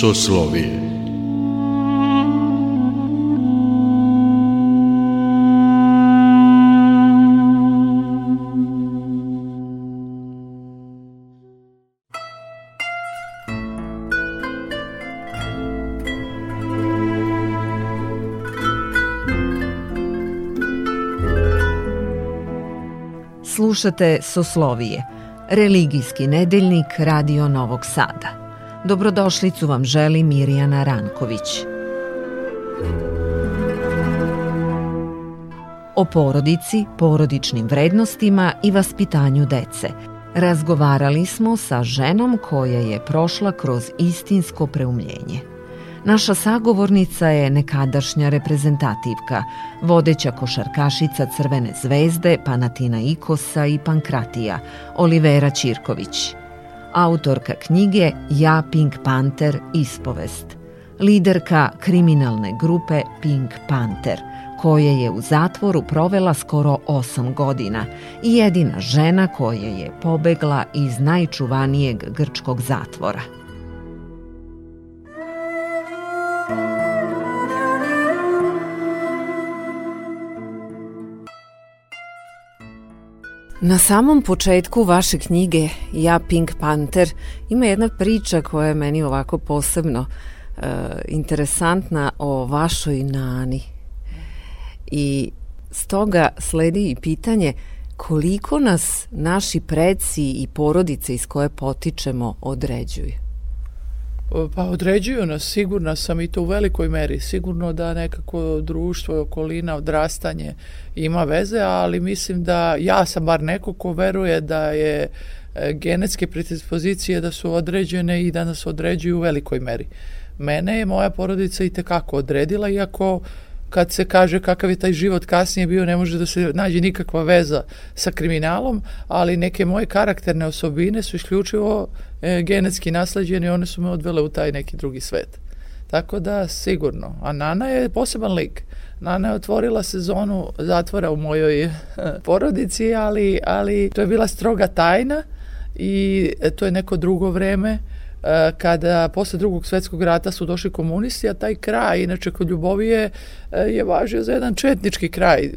soslovije. Slušate Soslovije, religijski nedeljnik Radio Novog Sada. Dobrodošlicu vam želi Mirjana Ranković. O porodici, porodičnim vrednostima i vaspitanju dece. Razgovarali smo sa ženom koja je prošla kroz istinsko preumljenje. Naša sagovornica je nekadašnja reprezentativka, vodeća košarkašica Crvene zvezde, Panatina Ikosa i Pankratija, Olivera Ćirković autorka knjige Ja Pink Panther ispovest, liderka kriminalne grupe Pink Panther, koja je u zatvoru provela skoro 8 godina i jedina žena koja je pobegla iz najčuvanijeg grčkog zatvora – Na samom početku vaše knjige Ja Pink Panther ima jedna priča koja je meni ovako posebno e, interesantna o vašoj nani. I stoga sledi i pitanje koliko nas naši preci i porodice iz koje potičemo određuju. Pa određuju nas, sigurna sam i to u velikoj meri. Sigurno da nekako društvo, okolina, odrastanje ima veze, ali mislim da ja sam bar neko ko veruje da je e, genetske predispozicije da su određene i da nas određuju u velikoj meri. Mene je moja porodica i tekako odredila, iako uh, kad se kaže kakav je taj život kasnije bio, ne može da se nađe nikakva veza sa kriminalom, ali neke moje karakterne osobine su isključivo e, genetski nasleđene i one su me odvele u taj neki drugi svet. Tako da sigurno. A Nana je poseban lik. Nana je otvorila sezonu zatvora u mojoj e, porodici, ali, ali to je bila stroga tajna i e, to je neko drugo vreme E, kada posle drugog svetskog rata su došli komunisti, a taj kraj, inače kod Ljubovije, e, je važio za jedan četnički kraj. E,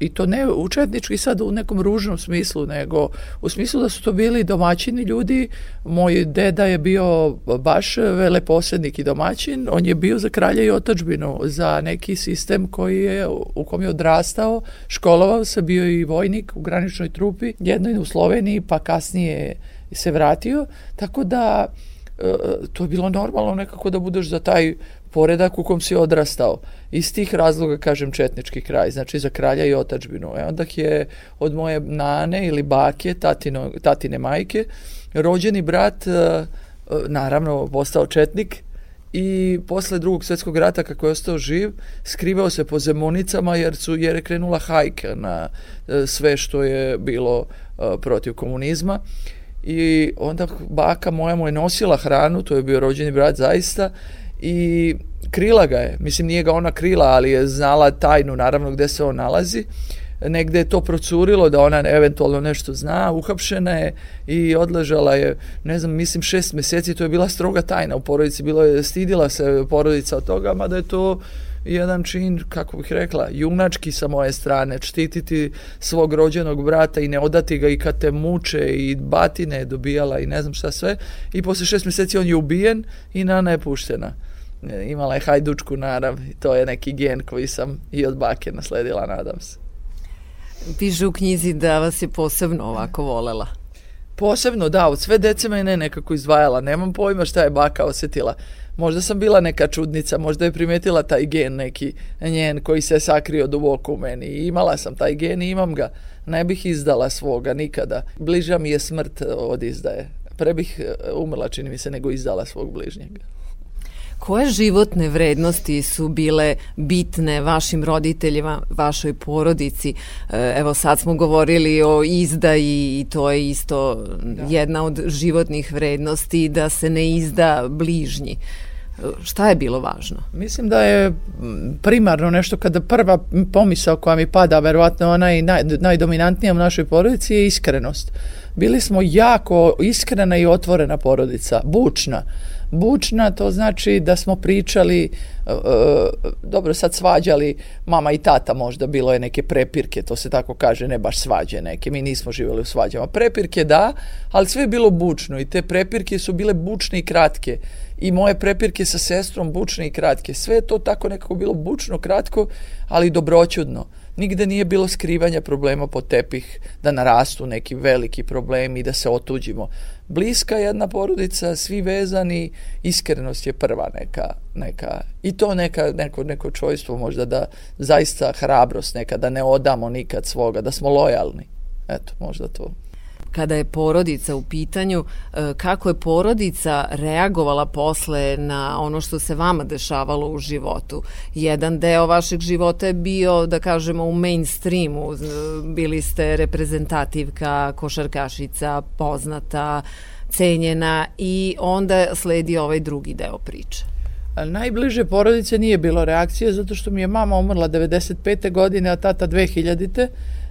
I to ne u četnički sad u nekom ružnom smislu, nego u smislu da su to bili domaćini ljudi. Moj deda je bio baš veleposednik i domaćin. On je bio za kralja i otačbinu, za neki sistem koji je, u kom je odrastao, školovao se, bio i vojnik u graničnoj trupi, jednoj u Sloveniji, pa kasnije se vratio, tako da e, to je bilo normalno nekako da budeš za taj poredak u kom si odrastao. Iz tih razloga kažem četnički kraj, znači za kralja i otačbinu. E onda je od moje nane ili bake, tatino, tatine majke, rođeni brat, e, e, naravno postao četnik, i posle drugog svetskog rata kako je ostao živ, skrivao se po zemonicama jer, su, jer je krenula hajka na sve što je bilo protiv komunizma i onda baka moja mu je nosila hranu, to je bio rođeni brat zaista, i krila ga je. Mislim, nije ga ona krila, ali je znala tajnu, naravno, gde se on nalazi. Negde je to procurilo da ona eventualno nešto zna, uhapšena je i odležala je, ne znam, mislim šest meseci, to je bila stroga tajna u porodici, bilo je, stidila se porodica od toga, mada je to jedan čin, kako bih rekla, junački sa moje strane, štititi svog rođenog brata i ne odati ga i kad te muče i batine je dobijala i ne znam šta sve. I posle šest meseci on je ubijen i Nana je puštena. Imala je hajdučku narav i to je neki gen koji sam i od bake nasledila, nadam se. Piše u knjizi da vas je posebno ovako volela. Posebno, da, od sve dece mene nekako izdvajala. Nemam pojma šta je baka osetila Možda sam bila neka čudnica, možda je primetila taj gen neki njen koji se sakrio duboko u meni. imala sam taj gen i imam ga. Ne bih izdala svoga nikada. Bliža mi je smrt od izdaje. Pre bih e, umrla, čini mi se, nego izdala svog bližnjega. Koje životne vrednosti su bile bitne vašim roditeljima, vašoj porodici? E, evo sad smo govorili o izdaji i to je isto da. jedna od životnih vrednosti da se ne izda bližnji. E, šta je bilo važno? Mislim da je primarno nešto kada prva pomisao koja mi pada, verovatno ona i naj, najdominantnija u našoj porodici je iskrenost. Bili smo jako iskrena i otvorena porodica, bučna bučna, to znači da smo pričali, e, e, dobro sad svađali, mama i tata možda, bilo je neke prepirke, to se tako kaže, ne baš svađe neke, mi nismo živjeli u svađama. Prepirke da, ali sve je bilo bučno i te prepirke su bile bučne i kratke. I moje prepirke sa sestrom bučne i kratke. Sve je to tako nekako bilo bučno, kratko, ali dobroćudno nigde nije bilo skrivanja problema po tepih, da narastu neki veliki problemi, i da se otuđimo. Bliska jedna porodica, svi vezani, iskrenost je prva neka, neka i to neka, neko, neko čojstvo možda da zaista hrabrost neka, da ne odamo nikad svoga, da smo lojalni. Eto, možda to kada je porodica u pitanju, e, kako je porodica reagovala posle na ono što se vama dešavalo u životu. Jedan deo vašeg života je bio, da kažemo, u mainstreamu. E, bili ste reprezentativka, košarkašica, poznata, cenjena i onda sledi ovaj drugi deo priče. Najbliže porodice nije bilo reakcije zato što mi je mama umrla 95. godine, a tata 2000.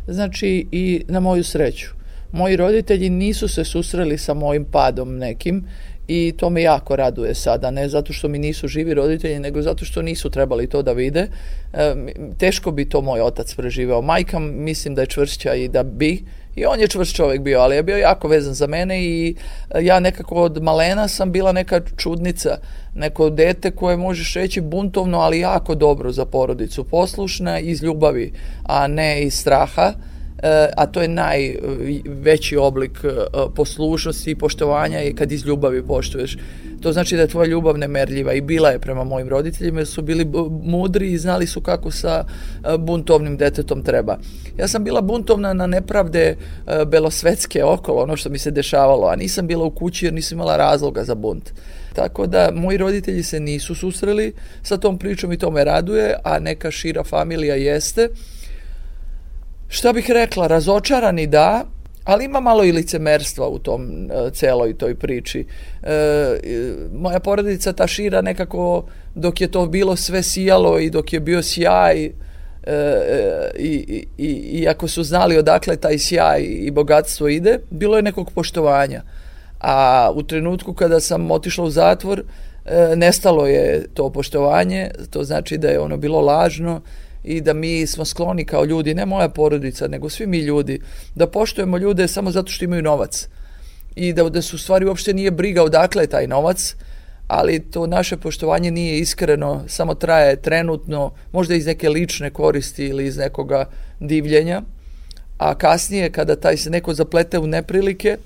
Znači i na moju sreću. Moji roditelji nisu se susreli sa mojim padom nekim i to me jako raduje sada, ne zato što mi nisu živi roditelji, nego zato što nisu trebali to da vide. E, teško bi to moj otac preživeo. Majka mislim da je čvršća i da bi, i on je čvrst čovjek bio, ali je bio jako vezan za mene i e, ja nekako od malena sam bila neka čudnica, neko dete koje možeš reći buntovno, ali jako dobro za porodicu, poslušna iz ljubavi, a ne iz straha. E, a to je najveći e, oblik e, poslušnosti i poštovanja je kad iz ljubavi poštuješ. To znači da je tvoja ljubav nemerljiva i bila je prema mojim roditeljima su bili mudri i znali su kako sa buntovnim detetom treba. Ja sam bila buntovna na nepravde belosvetske okolo, ono što mi se dešavalo, a nisam bila u kući jer nisam imala razloga za bunt. Tako da moji roditelji se nisu susreli sa tom pričom i to me raduje, a neka šira familija jeste šta bih rekla, razočarani da, ali ima malo i licemerstva u tom e, celoj toj priči. E, moja porodica ta šira nekako dok je to bilo sve sijalo i dok je bio sjaj e, e i, i, i ako su znali odakle taj sjaj i bogatstvo ide, bilo je nekog poštovanja. A u trenutku kada sam otišla u zatvor, e, nestalo je to poštovanje, to znači da je ono bilo lažno i da mi smo skloni kao ljudi, ne moja porodica, nego svi mi ljudi, da poštujemo ljude samo zato što imaju novac i da, da su stvari uopšte nije briga odakle je taj novac, ali to naše poštovanje nije iskreno, samo traje trenutno, možda iz neke lične koristi ili iz nekoga divljenja, a kasnije kada taj se neko zaplete u neprilike,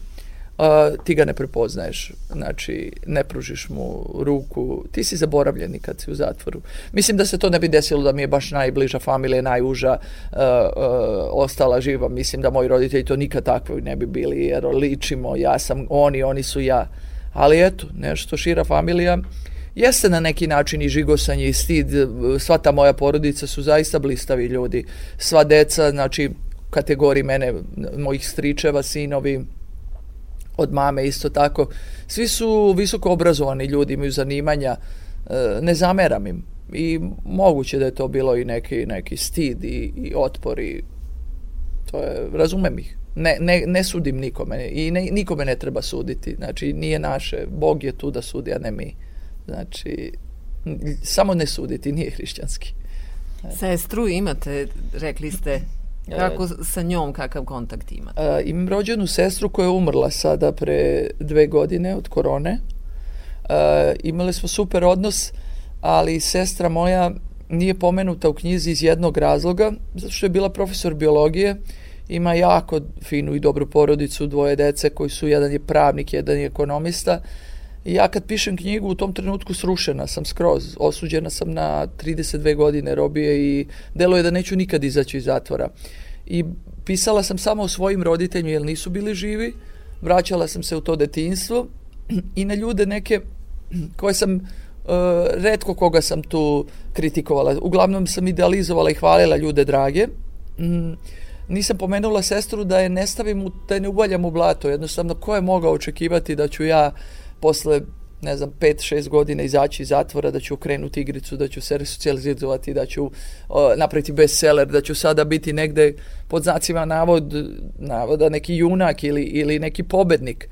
a, ti ga ne prepoznaješ, znači ne pružiš mu ruku, ti si zaboravljeni kad si u zatvoru. Mislim da se to ne bi desilo da mi je baš najbliža familija, najuža a, a, ostala živa, mislim da moji roditelji to nikad takvi ne bi bili, jer ličimo, ja sam oni, oni su ja. Ali eto, nešto šira familija, jeste na neki način i žigosanje i stid, sva ta moja porodica su zaista blistavi ljudi, sva deca, znači kategoriji mene, mojih stričeva, sinovi, od mame isto tako. Svi su visoko obrazovani ljudi, imaju zanimanja, e, ne zameram im. I moguće da je to bilo i neki, neki stid i, i otpor i to je, razumem ih. Ne, ne, ne sudim nikome i ne, nikome ne treba suditi. Znači, nije naše. Bog je tu da sudi, a ne mi. Znači, samo ne suditi, nije hrišćanski. Sestru imate, rekli ste, E, Kako sa njom, kakav kontakt imate? A, imam rođenu sestru koja je umrla sada pre dve godine od korone. A, imali smo super odnos, ali sestra moja nije pomenuta u knjizi iz jednog razloga, zato što je bila profesor biologije, ima jako finu i dobru porodicu, dvoje dece koji su, jedan je pravnik, jedan je ekonomista, ja kad pišem knjigu u tom trenutku srušena sam skroz, osuđena sam na 32 godine robije i delo je da neću nikad izaći iz zatvora. I pisala sam samo o svojim roditeljima jer nisu bili živi, vraćala sam se u to detinstvo i na ljude neke koje sam Uh, e, redko koga sam tu kritikovala. Uglavnom sam idealizovala i hvalila ljude drage. Mm, nisam pomenula sestru da je ne stavim, u, da je ne uvaljam u blato. Jednostavno, ko je mogao očekivati da ću ja posle ne znam, 5-6 godina izaći iz zatvora, da ću okrenuti igricu, da ću se resocijalizovati, da ću uh, napraviti bestseller, da ću sada biti negde pod znacima navod, navoda neki junak ili, ili neki pobednik.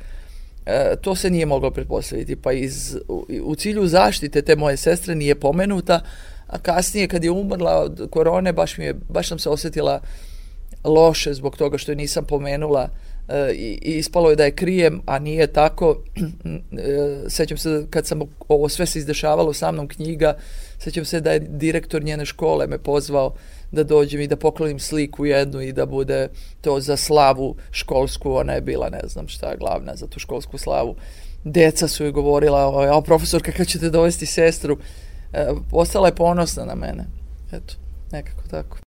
E, to se nije moglo pretpostaviti, pa iz, u, u cilju zaštite te moje sestre nije pomenuta, a kasnije kad je umrla od korone baš, mi je, baš sam se osetila loše zbog toga što je nisam pomenula uh, E, i ispalo je da je krijem, a nije tako. E, sećam se kad sam ovo sve se izdešavalo sa mnom knjiga, sećam se da je direktor njene škole me pozvao da dođem i da poklonim sliku jednu i da bude to za slavu školsku, ona je bila ne znam šta glavna za tu školsku slavu. Deca su joj govorila, a profesor kako ćete dovesti sestru? E, postala je ponosna na mene. Eto, nekako tako.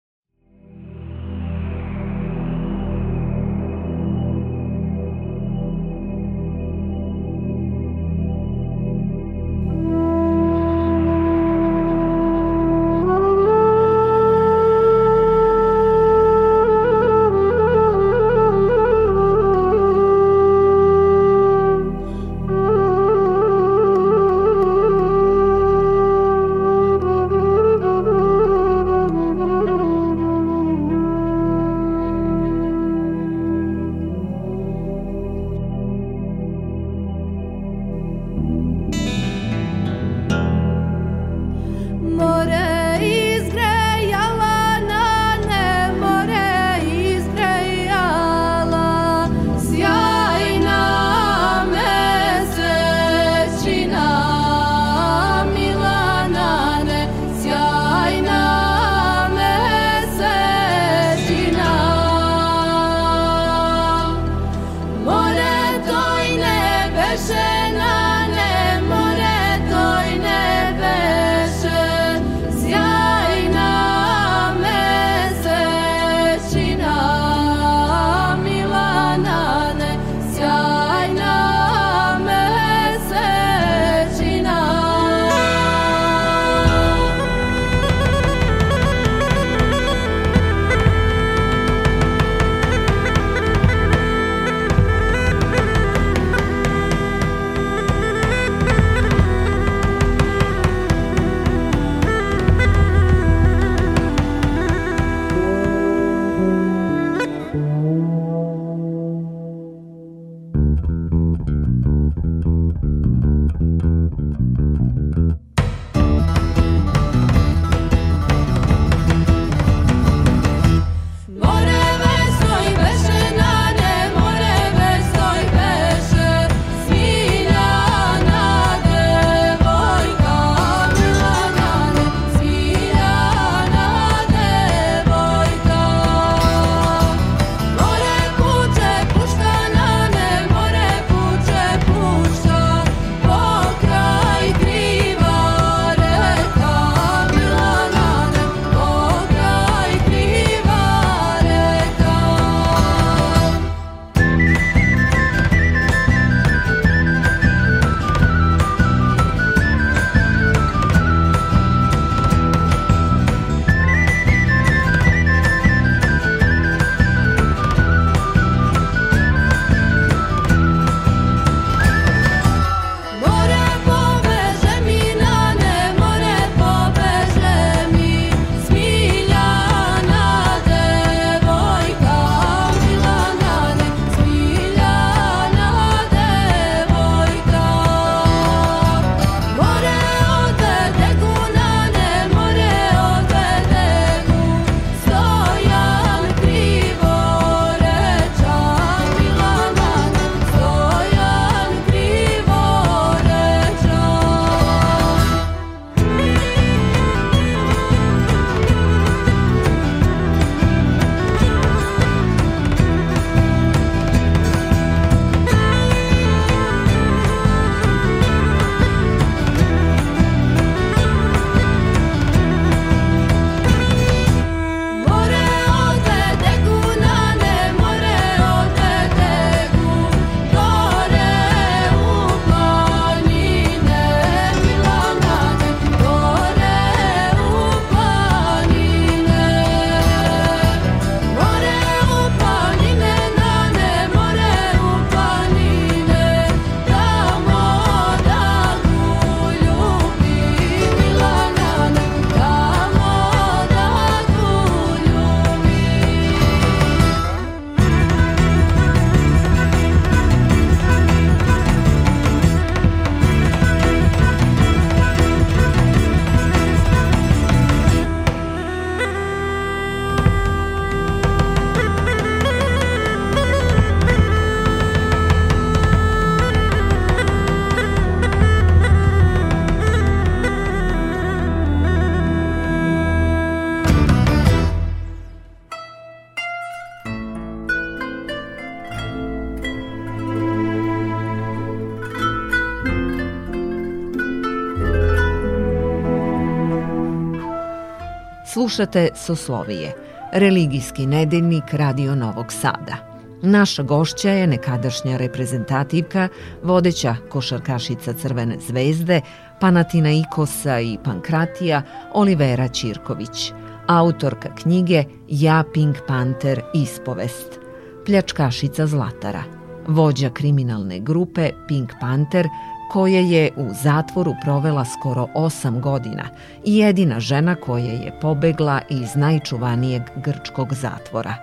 Slušate Soslovije, religijski nedeljnik Radio Novog Sada. Naša gošća je nekadašnja reprezentativka, vodeća košarkašica Crvene zvezde, Panatina Ikosa i Pankratija, Olivera Čirković, autorka knjige Ja Pink Panther ispovest, pljačkašica Zlatara, vođa kriminalne grupe Pink Panther, koja je u zatvoru provela skoro 8 godina i jedina žena koja je pobegla iz najčuvanijeg grčkog zatvora.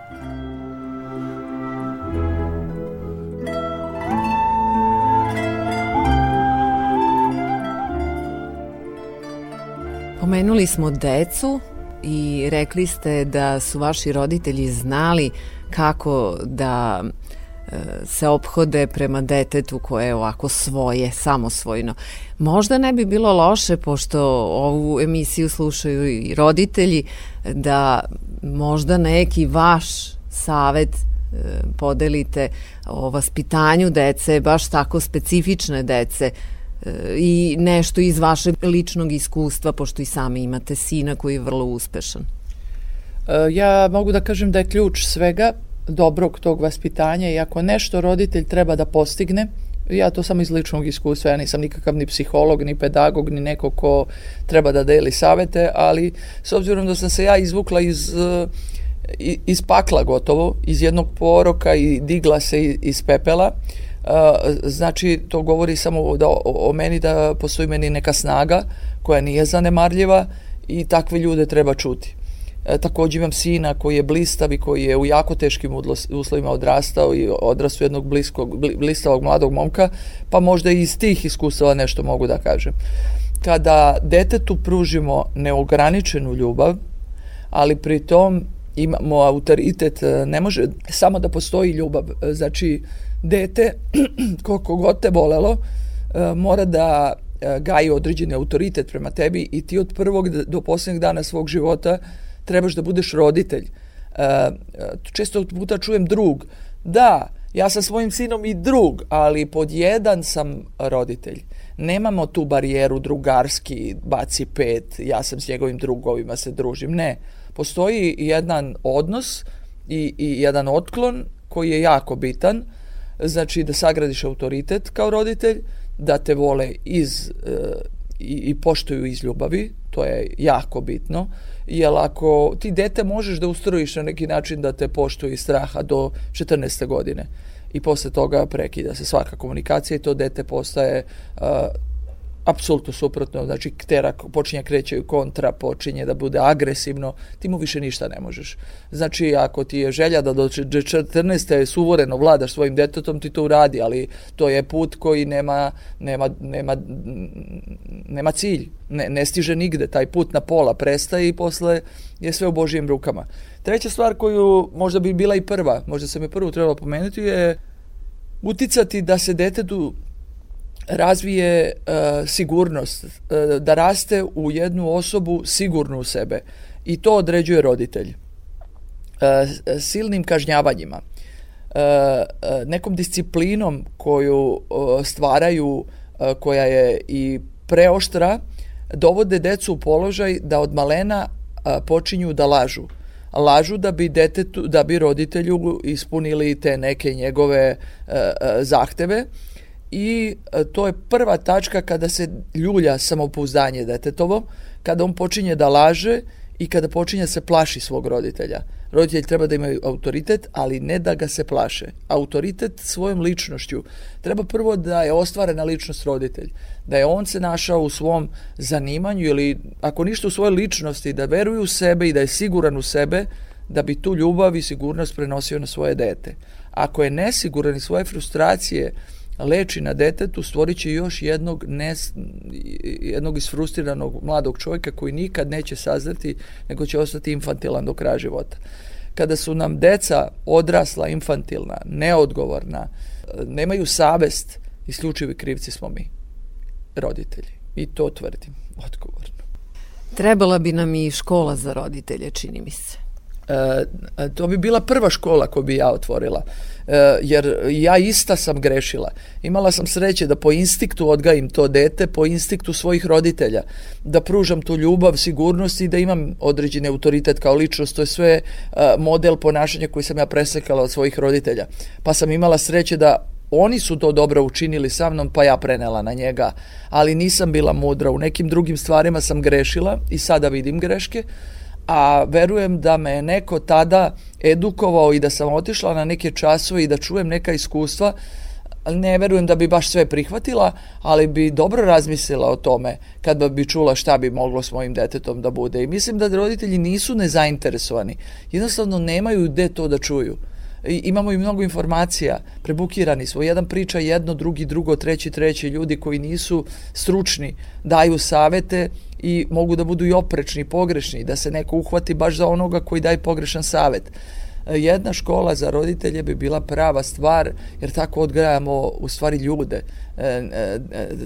Pomenuli smo decu i rekli ste da su vaši roditelji znali kako da se ophode prema detetu koje je ovako svoje, samosvojno. Možda ne bi bilo loše, pošto ovu emisiju slušaju i roditelji, da možda neki vaš savet e, podelite o vaspitanju dece, baš tako specifične dece e, i nešto iz vašeg ličnog iskustva, pošto i sami imate sina koji je vrlo uspešan. E, ja mogu da kažem da je ključ svega dobrog tog vaspitanja i ako nešto roditelj treba da postigne, ja to sam iz ličnog iskustva, ja nisam nikakav ni psiholog, ni pedagog, ni neko ko treba da deli savete, ali s obzirom da sam se ja izvukla iz eh, iz pakla gotovo, iz jednog poroka i digla se iz pepela, eh, znači to govori samo da, o, o meni da postoji meni neka snaga koja nije zanemarljiva i takve ljude treba čuti. E, takođe imam sina koji je blistav i koji je u jako teškim uslovima odrastao i odrastu jednog bliskog, blistavog mladog momka, pa možda i iz tih iskustava nešto mogu da kažem. Kada detetu pružimo neograničenu ljubav, ali pritom imamo autoritet, e, ne može samo da postoji ljubav. E, znači, dete, koliko god te volelo, mora da gaji određeni autoritet prema tebi i ti od prvog do poslednjeg dana svog života uh, trebaš da budeš roditelj. Uh, uh, često puta čujem drug. Da, ja sam svojim sinom i drug, ali pod jedan sam roditelj. Nemamo tu barijeru drugarski, baci pet, ja sam s njegovim drugovima se družim. Ne, postoji jedan odnos i, i jedan otklon koji je jako bitan, znači da sagradiš autoritet kao roditelj, da te vole iz uh, i, i poštuju iz ljubavi, to je jako bitno, jer ako ti dete možeš da ustrojiš na neki način da te poštuju iz straha do 14. godine i posle toga prekida se svaka komunikacija i to dete postaje uh, apsolutno suprotno, znači ktera počinje krećaju kontra, počinje da bude agresivno, ti mu više ništa ne možeš. Znači, ako ti je želja da do 14. suvoreno vladaš svojim detetom, ti to uradi, ali to je put koji nema, nema, nema, nema cilj, ne, ne stiže nigde, taj put na pola prestaje i posle je sve u Božijim rukama. Treća stvar koju možda bi bila i prva, možda se me prvu trebalo pomenuti, je uticati da se detetu razvije uh, sigurnost, uh, da raste u jednu osobu sigurnu u sebe i to određuje roditelj. Uh, silnim kažnjavanjima, nekom disciplinom koju stvaraju, koja je i preoštra, dovode decu u položaj da od malena počinju da lažu. Lažu da bi detetu, da bi roditelju ispunili te neke njegove zahteve i e, to je prva tačka kada se ljulja samopouzdanje detetovo, kada on počinje da laže i kada počinje da se plaši svog roditelja. Roditelj treba da ima autoritet, ali ne da ga se plaše. Autoritet svojom ličnošću. Treba prvo da je ostvarena ličnost roditelj. Da je on se našao u svom zanimanju ili ako ništa u svojoj ličnosti, da veruje u sebe i da je siguran u sebe, da bi tu ljubav i sigurnost prenosio na svoje dete. Ako je nesiguran i svoje frustracije, uh, leči na detetu, stvorit će još jednog, nes, jednog isfrustriranog mladog čovjeka koji nikad neće sazreti, nego će ostati infantilan do kraja života. Kada su nam deca odrasla, infantilna, neodgovorna, nemaju savest, isključivi krivci smo mi, roditelji. I to tvrdim odgovorno. Trebala bi nam i škola za roditelje, čini mi se. E, e, to bi bila prva škola koju bi ja otvorila. E, jer ja ista sam grešila. Imala sam sreće da po instiktu odgajim to dete, po instiktu svojih roditelja, da pružam tu ljubav, sigurnost i da imam određeni autoritet kao ličnost. To je sve e, model ponašanja koji sam ja presekala od svojih roditelja. Pa sam imala sreće da oni su to dobro učinili sa mnom, pa ja prenela na njega, ali nisam bila mudra. U nekim drugim stvarima sam grešila i sada vidim greške. Uh, a verujem da me je neko tada edukovao i da sam otišla na neke časove i da čujem neka iskustva, ne verujem da bi baš sve prihvatila, ali bi dobro razmislila o tome kad bi čula šta bi moglo s mojim detetom da bude. I mislim da roditelji nisu nezainteresovani. Jednostavno nemaju gde to da čuju. I imamo i mnogo informacija, prebukirani smo, jedan priča jedno, drugi drugo, treći treći, ljudi koji nisu stručni daju savete i mogu da budu i oprečni i pogrešni, da se neko uhvati baš za onoga koji daje pogrešan savet. E, jedna škola za roditelje bi bila prava stvar, jer tako odgrajamo u stvari ljude. E, e,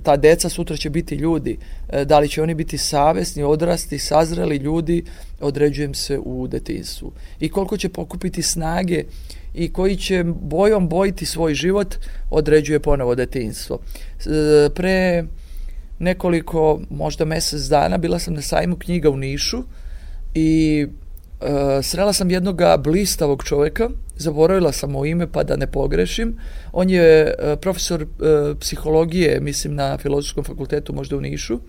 ta deca sutra će biti ljudi. Da li će oni biti savesni, odrasti, sazreli ljudi, određujem se u detinstvu. I koliko će pokupiti snage i koji će bojom bojiti svoj život, određuje ponovo detinstvo. Pre nekoliko, možda mesec dana, bila sam na sajmu knjiga u Nišu i e, srela sam jednog blistavog čoveka, zaboravila sam mu ime pa da ne pogrešim. On je e, profesor e, psihologije, mislim, na Filozofskom fakultetu, možda u Nišu.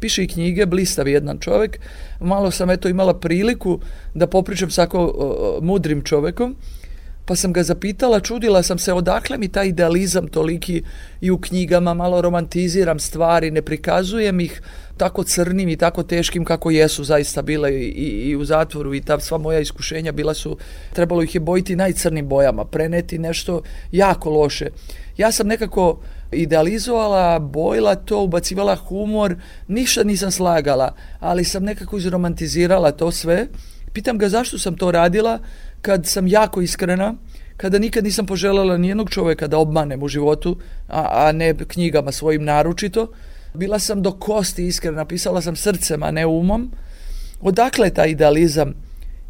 Piše i knjige, blistav jedan čovek. Malo sam eto imala priliku da popričam sa tako e, mudrim čovekom pa sam ga zapitala, čudila sam se odakle mi taj idealizam toliki i u knjigama malo romantiziram stvari, ne prikazujem ih tako crnim i tako teškim kako jesu zaista bile i, i, i u zatvoru i ta sva moja iskušenja bila su, trebalo ih je bojiti najcrnim bojama, preneti nešto jako loše. Ja sam nekako idealizovala, bojila to, ubacivala humor, ništa nisam slagala, ali sam nekako izromantizirala to sve. Pitam ga zašto sam to radila, kad sam jako iskrena, kada nikad nisam poželjela nijednog čoveka da obmanem u životu, a, a ne knjigama svojim naručito. Bila sam do kosti iskrena, pisala sam srcem, a ne umom. Odakle taj idealizam?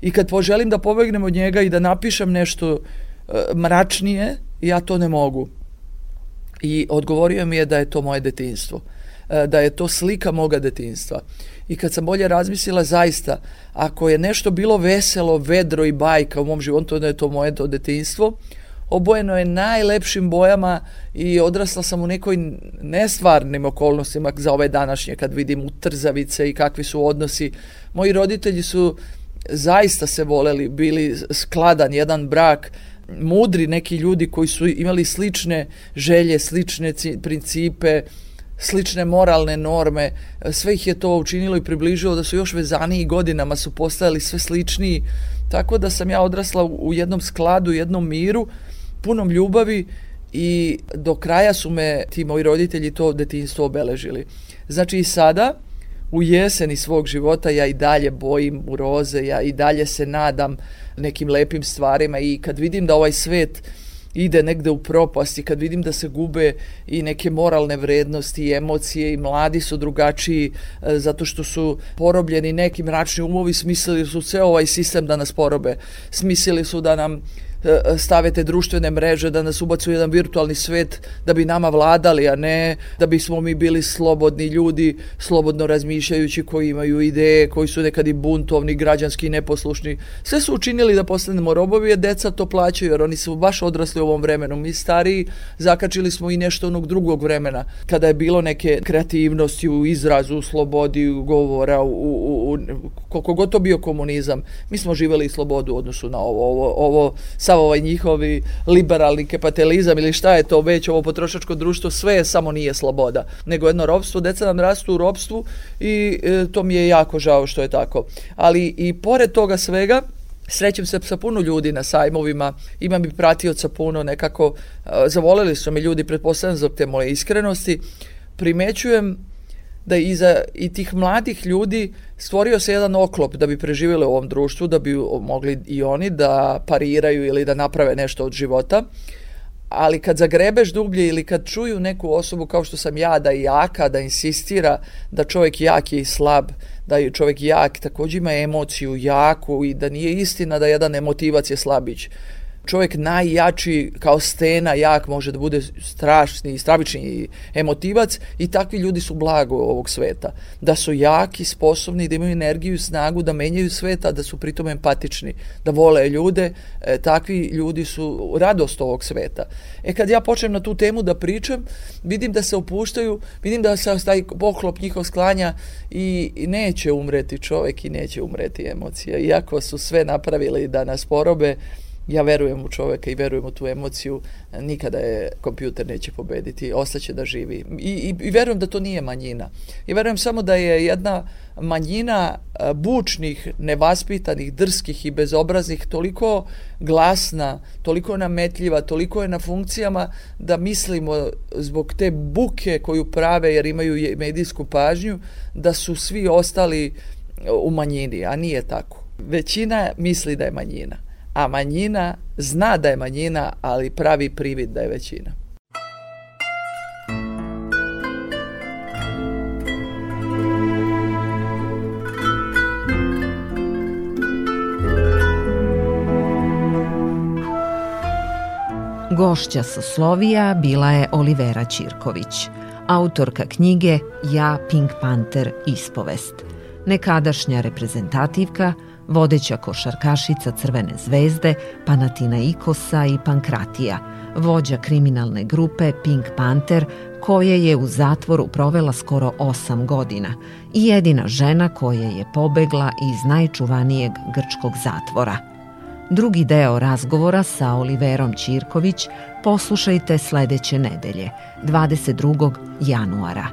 I kad poželim da pobegnem od njega i da napišem nešto e, mračnije, ja to ne mogu. I odgovorio mi je da je to moje detinstvo. E, da je to slika moga detinstva. I kad sam bolje razmislila, zaista, ako je nešto bilo veselo, vedro i bajka u mom životu, onda je to moje to detinstvo. Obojeno je najlepšim bojama i odrasla sam u nekoj nestvarnim okolnostima za ove današnje, kad vidim utrzavice i kakvi su odnosi. Moji roditelji su zaista se voleli, bili skladan jedan brak, mudri neki ljudi koji su imali slične želje, slične principe, slične moralne norme, sve ih je to učinilo i približilo da su još vezaniji godinama, su postajali sve sličniji, tako da sam ja odrasla u jednom skladu, jednom miru, punom ljubavi i do kraja su me ti moji roditelji to detinjstvo obeležili. Znači i sada, u jeseni svog života ja i dalje bojim u roze, ja i dalje se nadam nekim lepim stvarima i kad vidim da ovaj svet ide negde u propast i kad vidim da se gube i neke moralne vrednosti i emocije i mladi su drugačiji e, zato što su porobljeni neki mračni umovi, smislili su ceo ovaj sistem da nas porobe, smislili su da nam E, stave te društvene mreže, da nas ubacu u jedan virtualni svet da bi nama vladali, a ne da bismo mi bili slobodni ljudi, slobodno razmišljajući koji imaju ideje, koji su nekad i buntovni, građanski neposlušni. Sve su učinili da postanemo robovi, a deca to plaćaju, jer oni su baš odrasli u ovom vremenu. Mi stariji zakačili smo i nešto onog drugog vremena, kada je bilo neke kreativnosti u izrazu, u slobodi, u govora, u, u, u koliko god to bio komunizam. Mi smo živeli slobodu u odnosu na ovo. Ovo, ovo sav ovaj njihovi liberalni kapitalizam ili šta je to već ovo potrošačko društvo, sve je samo nije sloboda, nego jedno robstvo, deca nam rastu u robstvu i e, to mi je jako žao što je tako. Ali i pored toga svega, Srećem se sa puno ljudi na sajmovima, imam i pratioca puno nekako, e, zavoleli su me ljudi, pretpostavljam zbog te moje iskrenosti, primećujem da iza i tih mladih ljudi stvorio se jedan oklop da bi preživjeli u ovom društvu, da bi mogli i oni da pariraju ili da naprave nešto od života. Ali kad zagrebeš dublje ili kad čuju neku osobu kao što sam ja da je jaka, da insistira da čovjek jak je i slab, da je čovjek jak, također ima emociju jaku i da nije istina da jedan emotivac je slabić čovjek najjači kao stena jak može da bude strašni, stravični emotivac i takvi ljudi su blago ovog sveta. Da su jaki, sposobni, da imaju energiju i snagu, da menjaju sveta, da su pritom empatični, da vole ljude, e, takvi ljudi su radost ovog sveta. E kad ja počnem na tu temu da pričam, vidim da se opuštaju, vidim da se taj poklop njihov sklanja i, i neće umreti čovjek i neće umreti emocija. Iako su sve napravili da nas porobe, ja verujem u čoveka i verujem u tu emociju, nikada je kompjuter neće pobediti, ostaće da živi. I, i, i verujem da to nije manjina. I verujem samo da je jedna manjina e, bučnih, nevaspitanih, drskih i bezobraznih toliko glasna, toliko nametljiva, toliko je na funkcijama da mislimo zbog te buke koju prave jer imaju medijsku pažnju da su svi ostali u manjini, a nije tako. Većina misli da je manjina a manjina zna da je manjina, ali pravi privid da je većina. Gošća sa Slovija bila je Olivera Ćirković, autorka knjige Ja Pink Panther, ispovest, nekadašnja reprezentativka – vodeća košarkašica Crvene zvezde, Panatina Ikosa i Pankratija, vođa kriminalne grupe Pink Panther, koje je u zatvoru provela skoro 8 godina i jedina žena koja je pobegla iz najčuvanijeg grčkog zatvora. Drugi deo razgovora sa Oliverom Ćirković poslušajte sledeće nedelje, 22. januara.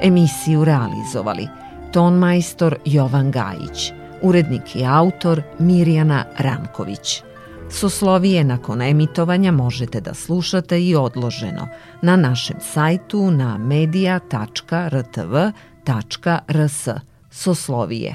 Emisiju realizovali tonmajstor Jovan Gajić, urednik i autor Mirjana Ranković. Soslovije nakon emitovanja možete da slušate i odloženo na našem sajtu na media.rtv.rs. Soslovije.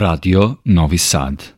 Radio Novi Sad.